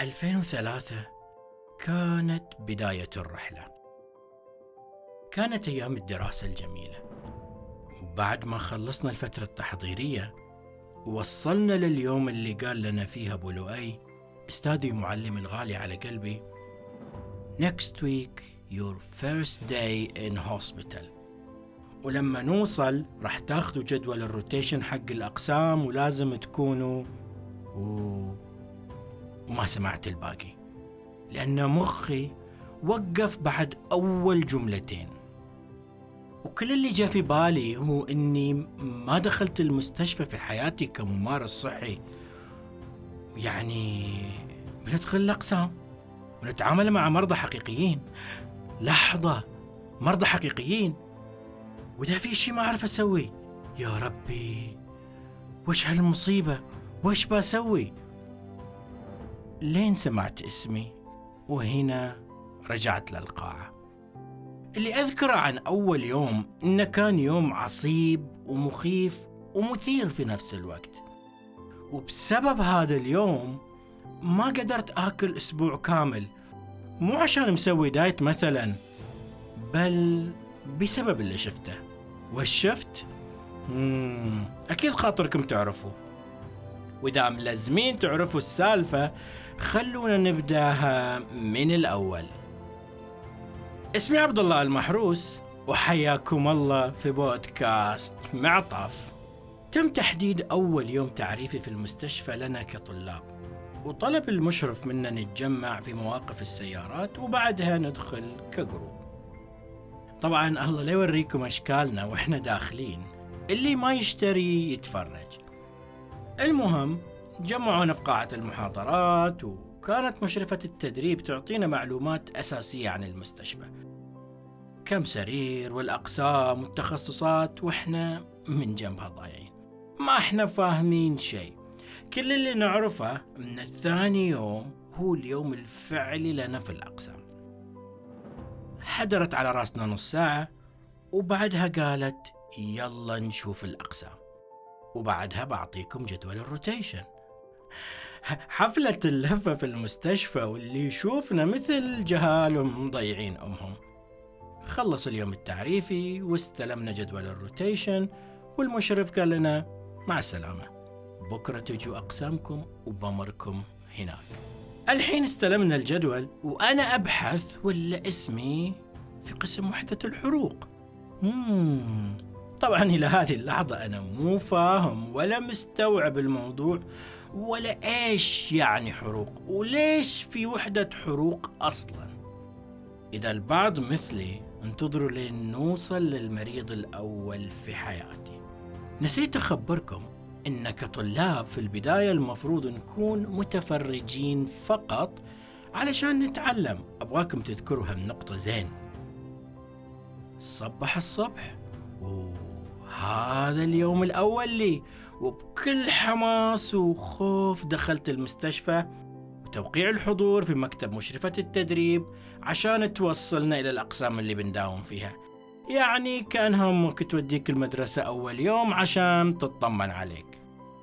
2003 كانت بداية الرحلة. كانت أيام الدراسة الجميلة. وبعد ما خلصنا الفترة التحضيرية وصلنا لليوم اللي قال لنا فيه أبو لؤي أستاذي ومعلمي الغالي على قلبي Next week your first day in hospital. ولما نوصل راح تاخذوا جدول الروتيشن حق الأقسام ولازم تكونوا و... وما سمعت الباقي. لأن مخي وقف بعد أول جملتين. وكل اللي جاء في بالي هو إني ما دخلت المستشفى في حياتي كممارس صحي. يعني بندخل الأقسام ونتعامل مع مرضى حقيقيين. لحظة مرضى حقيقيين. وإذا في شيء ما أعرف أسوي يا ربي وش هالمصيبة؟ وش بسوي؟ لين سمعت اسمي وهنا رجعت للقاعة اللي أذكره عن أول يوم إنه كان يوم عصيب ومخيف ومثير في نفس الوقت وبسبب هذا اليوم ما قدرت آكل أسبوع كامل مو عشان مسوي دايت مثلا بل بسبب اللي شفته وش شفت؟ مم. أكيد خاطركم تعرفوا وإذا ملزمين تعرفوا السالفة خلونا نبداها من الأول. اسمي عبد الله المحروس وحياكم الله في بودكاست معطف تم تحديد أول يوم تعريفي في المستشفى لنا كطلاب وطلب المشرف منا نتجمع في مواقف السيارات وبعدها ندخل كجروب. طبعا الله لا يوريكم أشكالنا وإحنا داخلين اللي ما يشتري يتفرج. المهم جمعونا في قاعة المحاضرات وكانت مشرفة التدريب تعطينا معلومات أساسية عن المستشفى. كم سرير والأقسام والتخصصات وإحنا من جنبها ضايعين. ما إحنا فاهمين شيء. كل اللي نعرفه من الثاني يوم هو اليوم الفعلي لنا في الأقسام. حضرت على راسنا نص ساعة وبعدها قالت يلا نشوف الأقسام. وبعدها بعطيكم جدول ال rotation. حفلة اللفة في المستشفى واللي يشوفنا مثل جهال ومضيعين أمهم. خلص اليوم التعريفي واستلمنا جدول ال rotation والمشرف قال لنا مع السلامة. بكرة تجوا أقسامكم وبمركم هناك. الحين استلمنا الجدول وأنا أبحث ولا اسمي في قسم وحدة الحروق. مم. طبعا إلى هذه اللحظة أنا مو فاهم ولا مستوعب الموضوع. ولا إيش يعني حروق؟ وليش في وحدة حروق أصلا؟ إذا البعض مثلي انتظروا لين نوصل للمريض الأول في حياتي. نسيت أخبركم إن كطلاب في البداية المفروض نكون متفرجين فقط علشان نتعلم. أبغاكم تذكروا هالنقطة زين. صبح الصبح. وهذا اليوم الأول لي. وبكل حماس وخوف دخلت المستشفى توقيع الحضور في مكتب مشرفة التدريب عشان توصلنا إلى الأقسام اللي بنداوم فيها. يعني كأنها أمك توديك المدرسة أول يوم عشان تطمن عليك.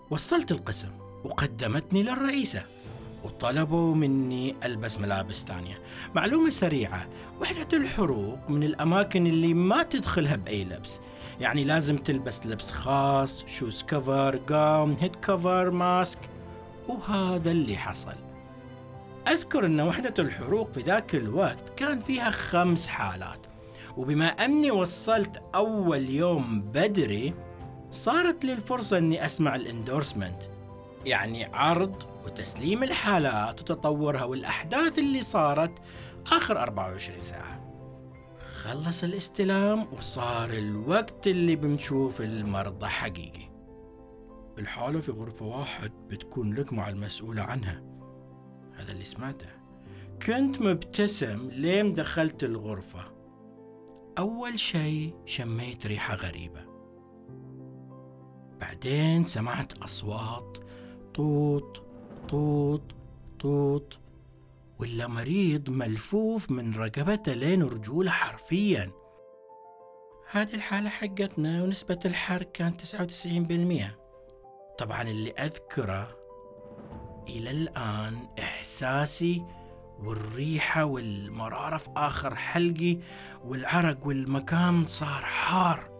وصلت القسم وقدمتني للرئيسة وطلبوا مني ألبس ملابس ثانية معلومة سريعة وحدة الحروق من الأماكن اللي ما تدخلها بأي لبس. يعني لازم تلبس لبس خاص شوز كفر قام هيد كفر ماسك وهذا اللي حصل. أذكر أن وحدة الحروق في ذاك الوقت كان فيها خمس حالات وبما أني وصلت أول يوم بدري صارت لي الفرصة أني أسمع الإندورسمنت يعني عرض وتسليم الحالات وتطورها والأحداث اللي صارت آخر 24 ساعة. خلص الاستلام وصار الوقت اللي بنشوف المرضى حقيقي. الحالة في غرفة واحد بتكون لك مع المسؤولة عنها. هذا اللي سمعته. كنت مبتسم لين دخلت الغرفة. أول شيء شميت ريحة غريبة. بعدين سمعت أصوات طوط طوط طوط. ولا مريض ملفوف من رقبته لين رجوله حرفيا. هذه الحالة حقتنا ونسبة الحرق كانت 99% طبعا اللي أذكره إلى الآن إحساسي والريحة والمرارة في آخر حلقي والعرق والمكان صار حار.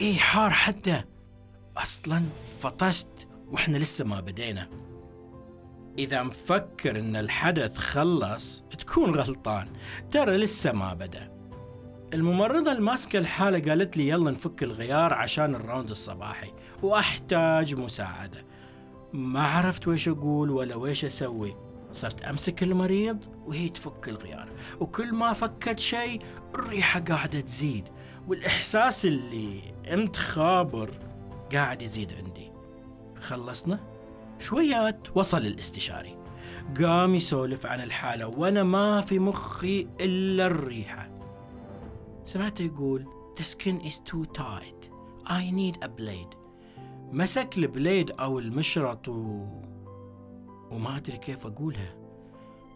إيه حار حتى. أصلا فطست وإحنا لسه ما بدينا. إذا مفكر إن الحدث خلص تكون غلطان. ترى لسه ما بدأ. الممرضة الماسكة الحالة قالت لي يلا نفك الغيار عشان الراوند الصباحي. وأحتاج مساعدة. ما عرفت ويش أقول ولا ويش أسوي. صرت أمسك المريض وهي تفك الغيار. وكل ما فكت شيء الريحة قاعدة تزيد. والإحساس اللي أنت خابر قاعد يزيد عندي. خلصنا؟ شويات وصل الاستشاري قام يسولف عن الحالة وأنا ما في مخي إلا الريحة. سمعته يقول The skin is too tight. I need a blade. مسك البليد أو المشرط و... وما أدري كيف أقولها.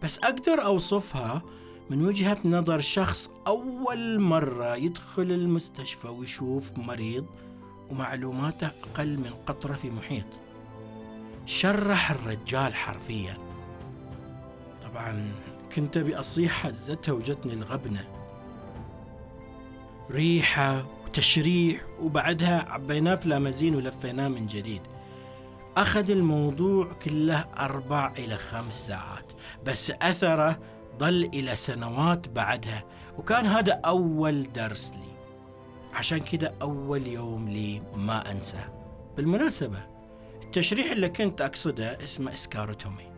بس أقدر أوصفها من وجهة نظر شخص أول مرة يدخل المستشفى ويشوف مريض ومعلوماته أقل من قطرة في محيط. شرح الرجال حرفيا. طبعا كنت أبي أصيح حزتها وجتني الغبنة. ريحة وتشريح وبعدها عبيناه في لامازين ولفيناه من جديد. أخذ الموضوع كله أربع إلى خمس ساعات بس أثره ظل إلى سنوات بعدها وكان هذا أول درس لي. عشان كده أول يوم لي ما أنساه. بالمناسبة التشريح اللي كنت أقصده اسمه إسكاروتومي.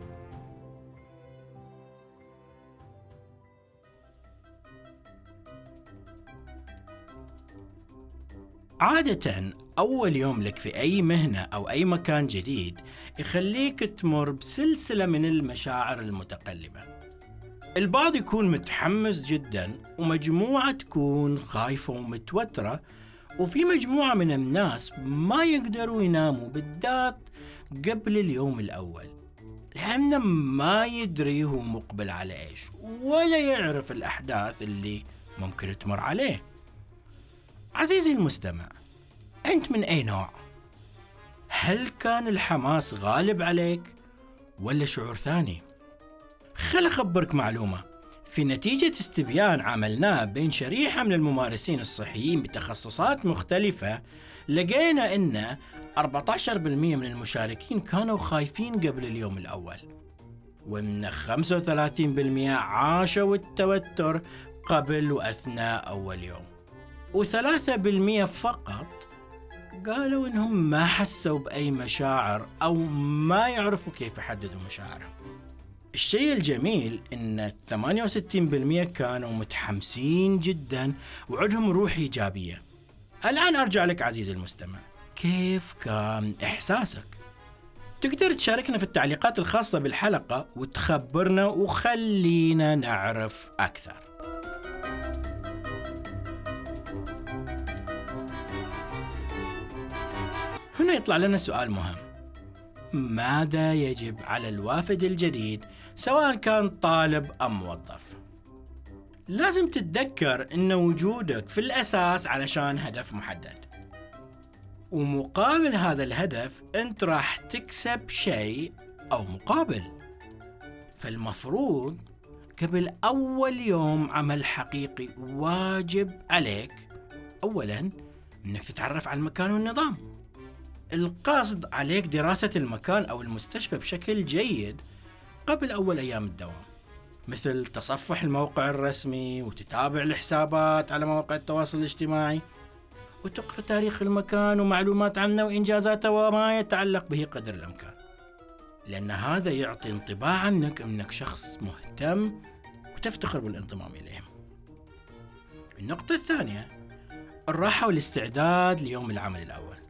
عادة أول يوم لك في أي مهنة أو أي مكان جديد يخليك تمر بسلسلة من المشاعر المتقلبة. البعض يكون متحمس جدا ومجموعة تكون خايفة ومتوترة وفي مجموعة من الناس ما يقدروا يناموا بالذات قبل اليوم الأول لأنه ما يدري هو مقبل على إيش ولا يعرف الأحداث اللي ممكن تمر عليه عزيزي المستمع أنت من أي نوع؟ هل كان الحماس غالب عليك ولا شعور ثاني؟ خل أخبرك معلومة في نتيجة استبيان عملناه بين شريحة من الممارسين الصحيين بتخصصات مختلفة لقينا أن 14% من المشاركين كانوا خايفين قبل اليوم الأول ومن 35% عاشوا التوتر قبل وأثناء أول يوم وثلاثة بالمية فقط قالوا إنهم ما حسوا بأي مشاعر أو ما يعرفوا كيف يحددوا مشاعرهم. الشيء الجميل إن 68% كانوا متحمسين جدا وعندهم روح إيجابية. الآن أرجع لك عزيزي المستمع، كيف كان إحساسك؟ تقدر تشاركنا في التعليقات الخاصة بالحلقة وتخبرنا وخلينا نعرف أكثر. هنا يطلع لنا سؤال مهم. ماذا يجب على الوافد الجديد سواء كان طالب أم موظف. لازم تتذكر أن وجودك في الأساس علشان هدف محدد. ومقابل هذا الهدف أنت راح تكسب شيء أو مقابل. فالمفروض قبل أول يوم عمل حقيقي واجب عليك أولا أنك تتعرف على المكان والنظام. القصد عليك دراسة المكان أو المستشفى بشكل جيد قبل أول أيام الدوام مثل تصفح الموقع الرسمي وتتابع الحسابات على مواقع التواصل الاجتماعي وتقرأ تاريخ المكان ومعلومات عنه وإنجازاته وما يتعلق به قدر الإمكان. لأن هذا يعطي انطباع عنك أنك شخص مهتم وتفتخر بالانضمام إليهم. النقطة الثانية الراحة والاستعداد ليوم العمل الأول.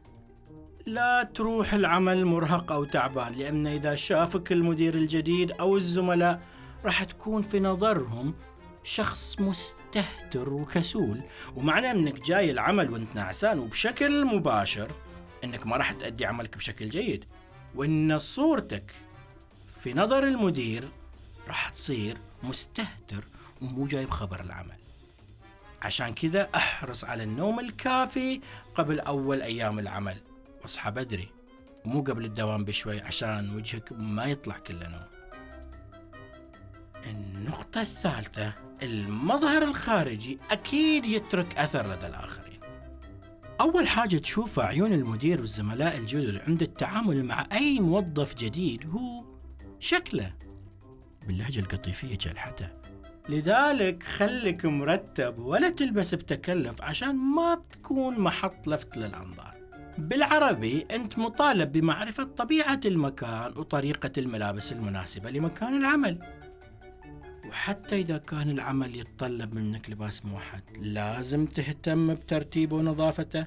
لا تروح العمل مرهق أو تعبان لأن إذا شافك المدير الجديد أو الزملاء راح تكون في نظرهم شخص مستهتر وكسول. ومعنى أنك جاي العمل وأنت نعسان وبشكل مباشر أنك ما راح تأدي عملك بشكل جيد. وأن صورتك في نظر المدير راح تصير مستهتر ومو جايب خبر العمل. عشان كذا أحرص على النوم الكافي قبل أول أيام العمل. واصحى بدري مو قبل الدوام بشوي عشان وجهك ما يطلع كله نوم. النقطة الثالثة المظهر الخارجي أكيد يترك أثر لدى الآخرين. أول حاجة تشوفها عيون المدير والزملاء الجدد عند التعامل مع أي موظف جديد هو شكله. باللهجة القطيفية جلحته لذلك خليك مرتب ولا تلبس بتكلف عشان ما تكون محط لفت للأنظار. بالعربي أنت مطالب بمعرفة طبيعة المكان وطريقة الملابس المناسبة لمكان العمل. وحتى إذا كان العمل يتطلب منك لباس موحد لازم تهتم بترتيبه ونظافته.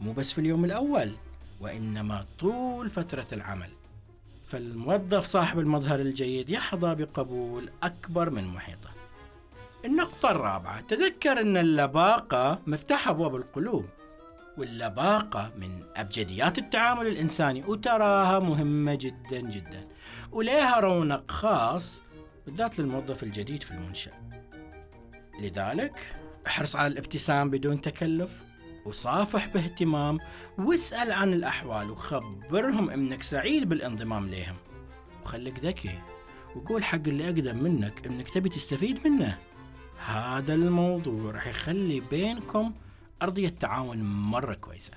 مو بس في اليوم الأول وإنما طول فترة العمل. فالموظف صاحب المظهر الجيد يحظى بقبول أكبر من محيطه. النقطة الرابعة تذكر أن اللباقة مفتاح أبواب القلوب. واللباقة من أبجديات التعامل الإنساني وتراها مهمة جدا جدا. ولها رونق خاص بالذات للموظف الجديد في المنشأ. لذلك احرص على الابتسام بدون تكلف وصافح باهتمام واسأل عن الأحوال وخبرهم إنك سعيد بالانضمام لهم وخليك ذكي وقول حق اللي أقدم منك إنك تبي تستفيد منه. هذا الموضوع راح يخلي بينكم أرضية تعاون مرة كويسة.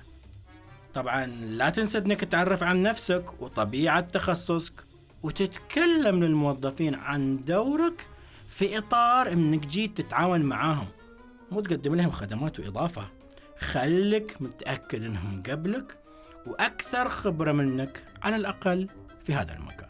طبعا لا تنسى إنك تعرف عن نفسك وطبيعة تخصصك وتتكلم للموظفين عن دورك في إطار إنك جيت تتعاون معاهم مو تقدم لهم خدمات وإضافة. خلك متأكد إنهم قبلك وأكثر خبرة منك على الأقل في هذا المكان.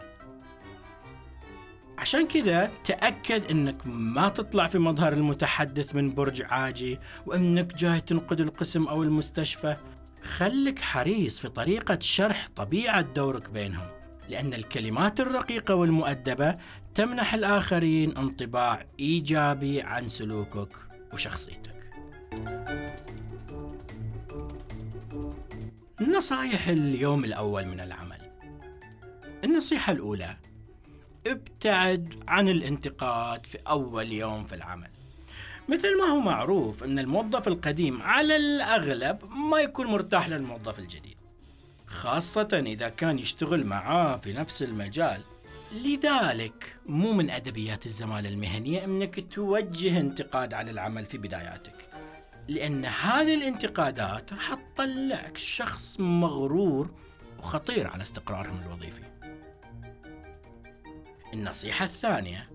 عشان كذا تأكد إنك ما تطلع في مظهر المتحدث من برج عاجي وإنك جاي تنقد القسم أو المستشفى. خلك حريص في طريقة شرح طبيعة دورك بينهم لأن الكلمات الرقيقة والمؤدبة تمنح الآخرين انطباع إيجابي عن سلوكك وشخصيتك. نصائح اليوم الأول من العمل. النصيحة الأولى ابتعد عن الانتقاد في أول يوم في العمل. مثل ما هو معروف أن الموظف القديم على الأغلب ما يكون مرتاح للموظف الجديد خاصة إذا كان يشتغل معاه في نفس المجال. لذلك مو من أدبيات الزمالة المهنية أنك توجه انتقاد على العمل في بداياتك لأن هذه الانتقادات راح تطلعك شخص مغرور وخطير على استقرارهم الوظيفي. النصيحة الثانية.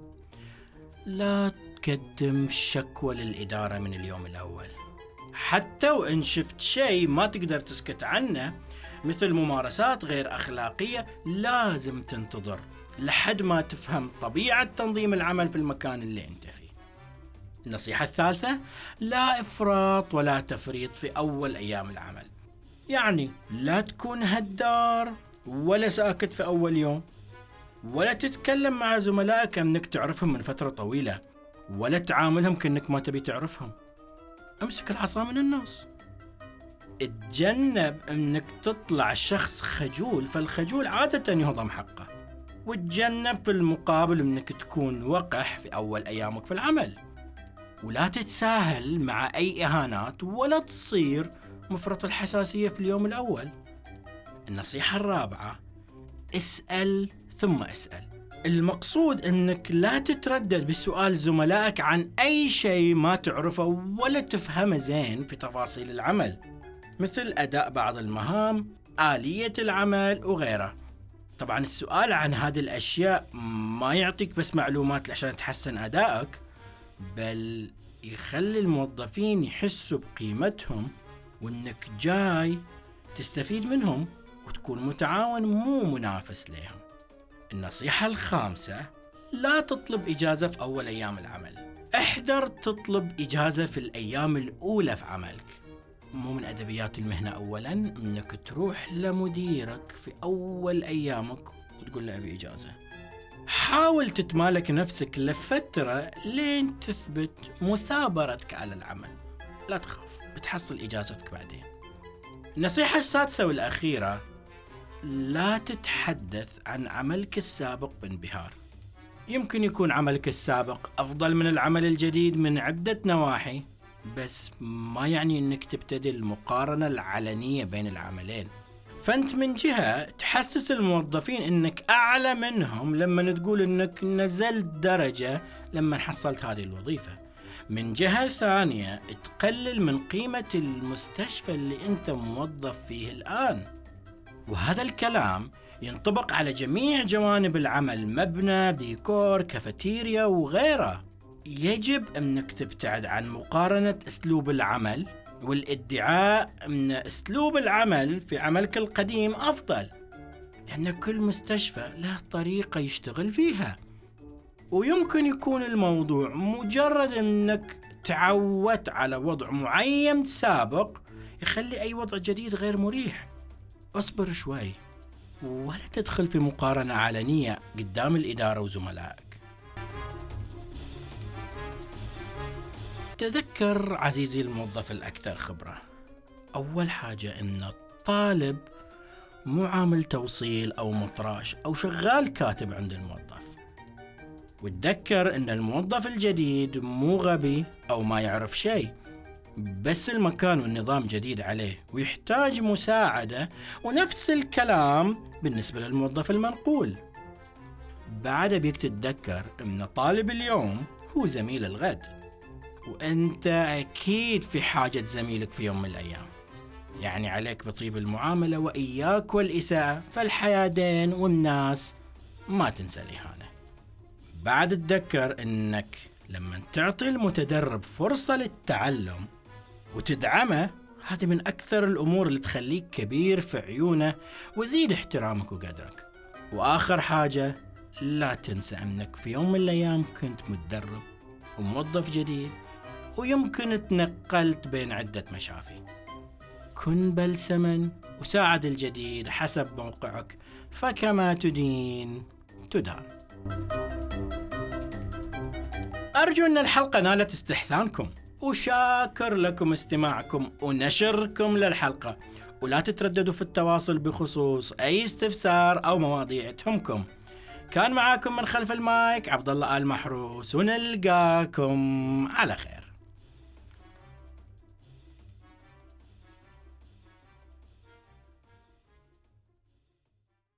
لا تقدم شكوى للإدارة من اليوم الأول. حتى وإن شفت شيء ما تقدر تسكت عنه مثل ممارسات غير أخلاقية لازم تنتظر لحد ما تفهم طبيعة تنظيم العمل في المكان اللي أنت فيه. النصيحة الثالثة لا إفراط ولا تفريط في أول أيام العمل. يعني لا تكون هدار ولا ساكت في أول يوم. ولا تتكلم مع زملائك إنك تعرفهم من فترة طويلة ولا تعاملهم كأنك ما تبي تعرفهم. أمسك العصا من النص اتجنب إنك تطلع شخص خجول فالخجول عادة يهضم حقه. وتجنب في المقابل إنك تكون وقح في أول أيامك في العمل. ولا تتساهل مع أي إهانات ولا تصير مفرط الحساسية في اليوم الأول. النصيحة الرابعة اسأل ثم أسأل. المقصود إنك لا تتردد بسؤال زملائك عن أي شيء ما تعرفه ولا تفهمه زين في تفاصيل العمل مثل أداء بعض المهام آلية العمل وغيره. طبعا السؤال عن هذه الأشياء ما يعطيك بس معلومات عشان تحسن أدائك بل يخلي الموظفين يحسوا بقيمتهم وإنك جاي تستفيد منهم وتكون متعاون مو منافس لهم. النصيحة الخامسة لا تطلب إجازة في أول أيام العمل. احذر تطلب إجازة في الأيام الأولى في عملك. مو من أدبيات المهنة أولا أنك تروح لمديرك في أول أيامك وتقول له أبي إجازة. حاول تتمالك نفسك لفترة لين تثبت مثابرتك على العمل. لا تخاف بتحصل إجازتك بعدين. النصيحة السادسة والأخيرة لا تتحدث عن عملك السابق بانبهار يمكن يكون عملك السابق أفضل من العمل الجديد من عدة نواحي بس ما يعني أنك تبتدي المقارنة العلنية بين العملين فأنت من جهة تحسس الموظفين إنك أعلى منهم لما تقول إنك نزلت درجة لما حصلت هذه الوظيفة. من جهة ثانية تقلل من قيمة المستشفى اللي أنت موظف فيه الآن. وهذا الكلام ينطبق على جميع جوانب العمل مبنى ديكور كافيتيريا وغيره. يجب انك تبتعد عن مقارنة أسلوب العمل والادعاء أن أسلوب العمل في عملك القديم أفضل لأن كل مستشفى له طريقة يشتغل فيها. ويمكن يكون الموضوع مجرد أنك تعودت على وضع معين سابق يخلي أي وضع جديد غير مريح. أصبر شوي ولا تدخل في مقارنة علنية قدام الإدارة وزملائك. تذكر عزيزي الموظف الأكثر خبرة. أول حاجة أن الطالب مو عامل توصيل أو مطراش أو شغال كاتب عند الموظف. وتذكر أن الموظف الجديد مو غبي أو ما يعرف شيء. بس المكان والنظام جديد عليه ويحتاج مساعدة ونفس الكلام بالنسبة للموظف المنقول. بعد بيك تتذكر أن طالب اليوم هو زميل الغد. وأنت أكيد في حاجة زميلك في يوم من الأيام. يعني عليك بطيب المعاملة وإياك والإساءة فالحياة دين والناس ما تنسى الإهانة. بعد تذكر إنك لما تعطي المتدرب فرصة للتعلم وتدعمه هذه من أكثر الأمور اللي تخليك كبير في عيونه وزيد احترامك وقدرك. وآخر حاجة لا تنسى انك في يوم من الأيام كنت متدرب وموظف جديد ويمكن تنقلت بين عدة مشافي. كن بلسما وساعد الجديد حسب موقعك فكما تدين تدان. أرجو أن الحلقة نالت استحسانكم. وشاكر لكم استماعكم ونشركم للحلقة. ولا تترددوا في التواصل بخصوص أي استفسار أو مواضيع تهمكم. كان معاكم من خلف المايك عبد الله آل محروس ونلقاكم على خير.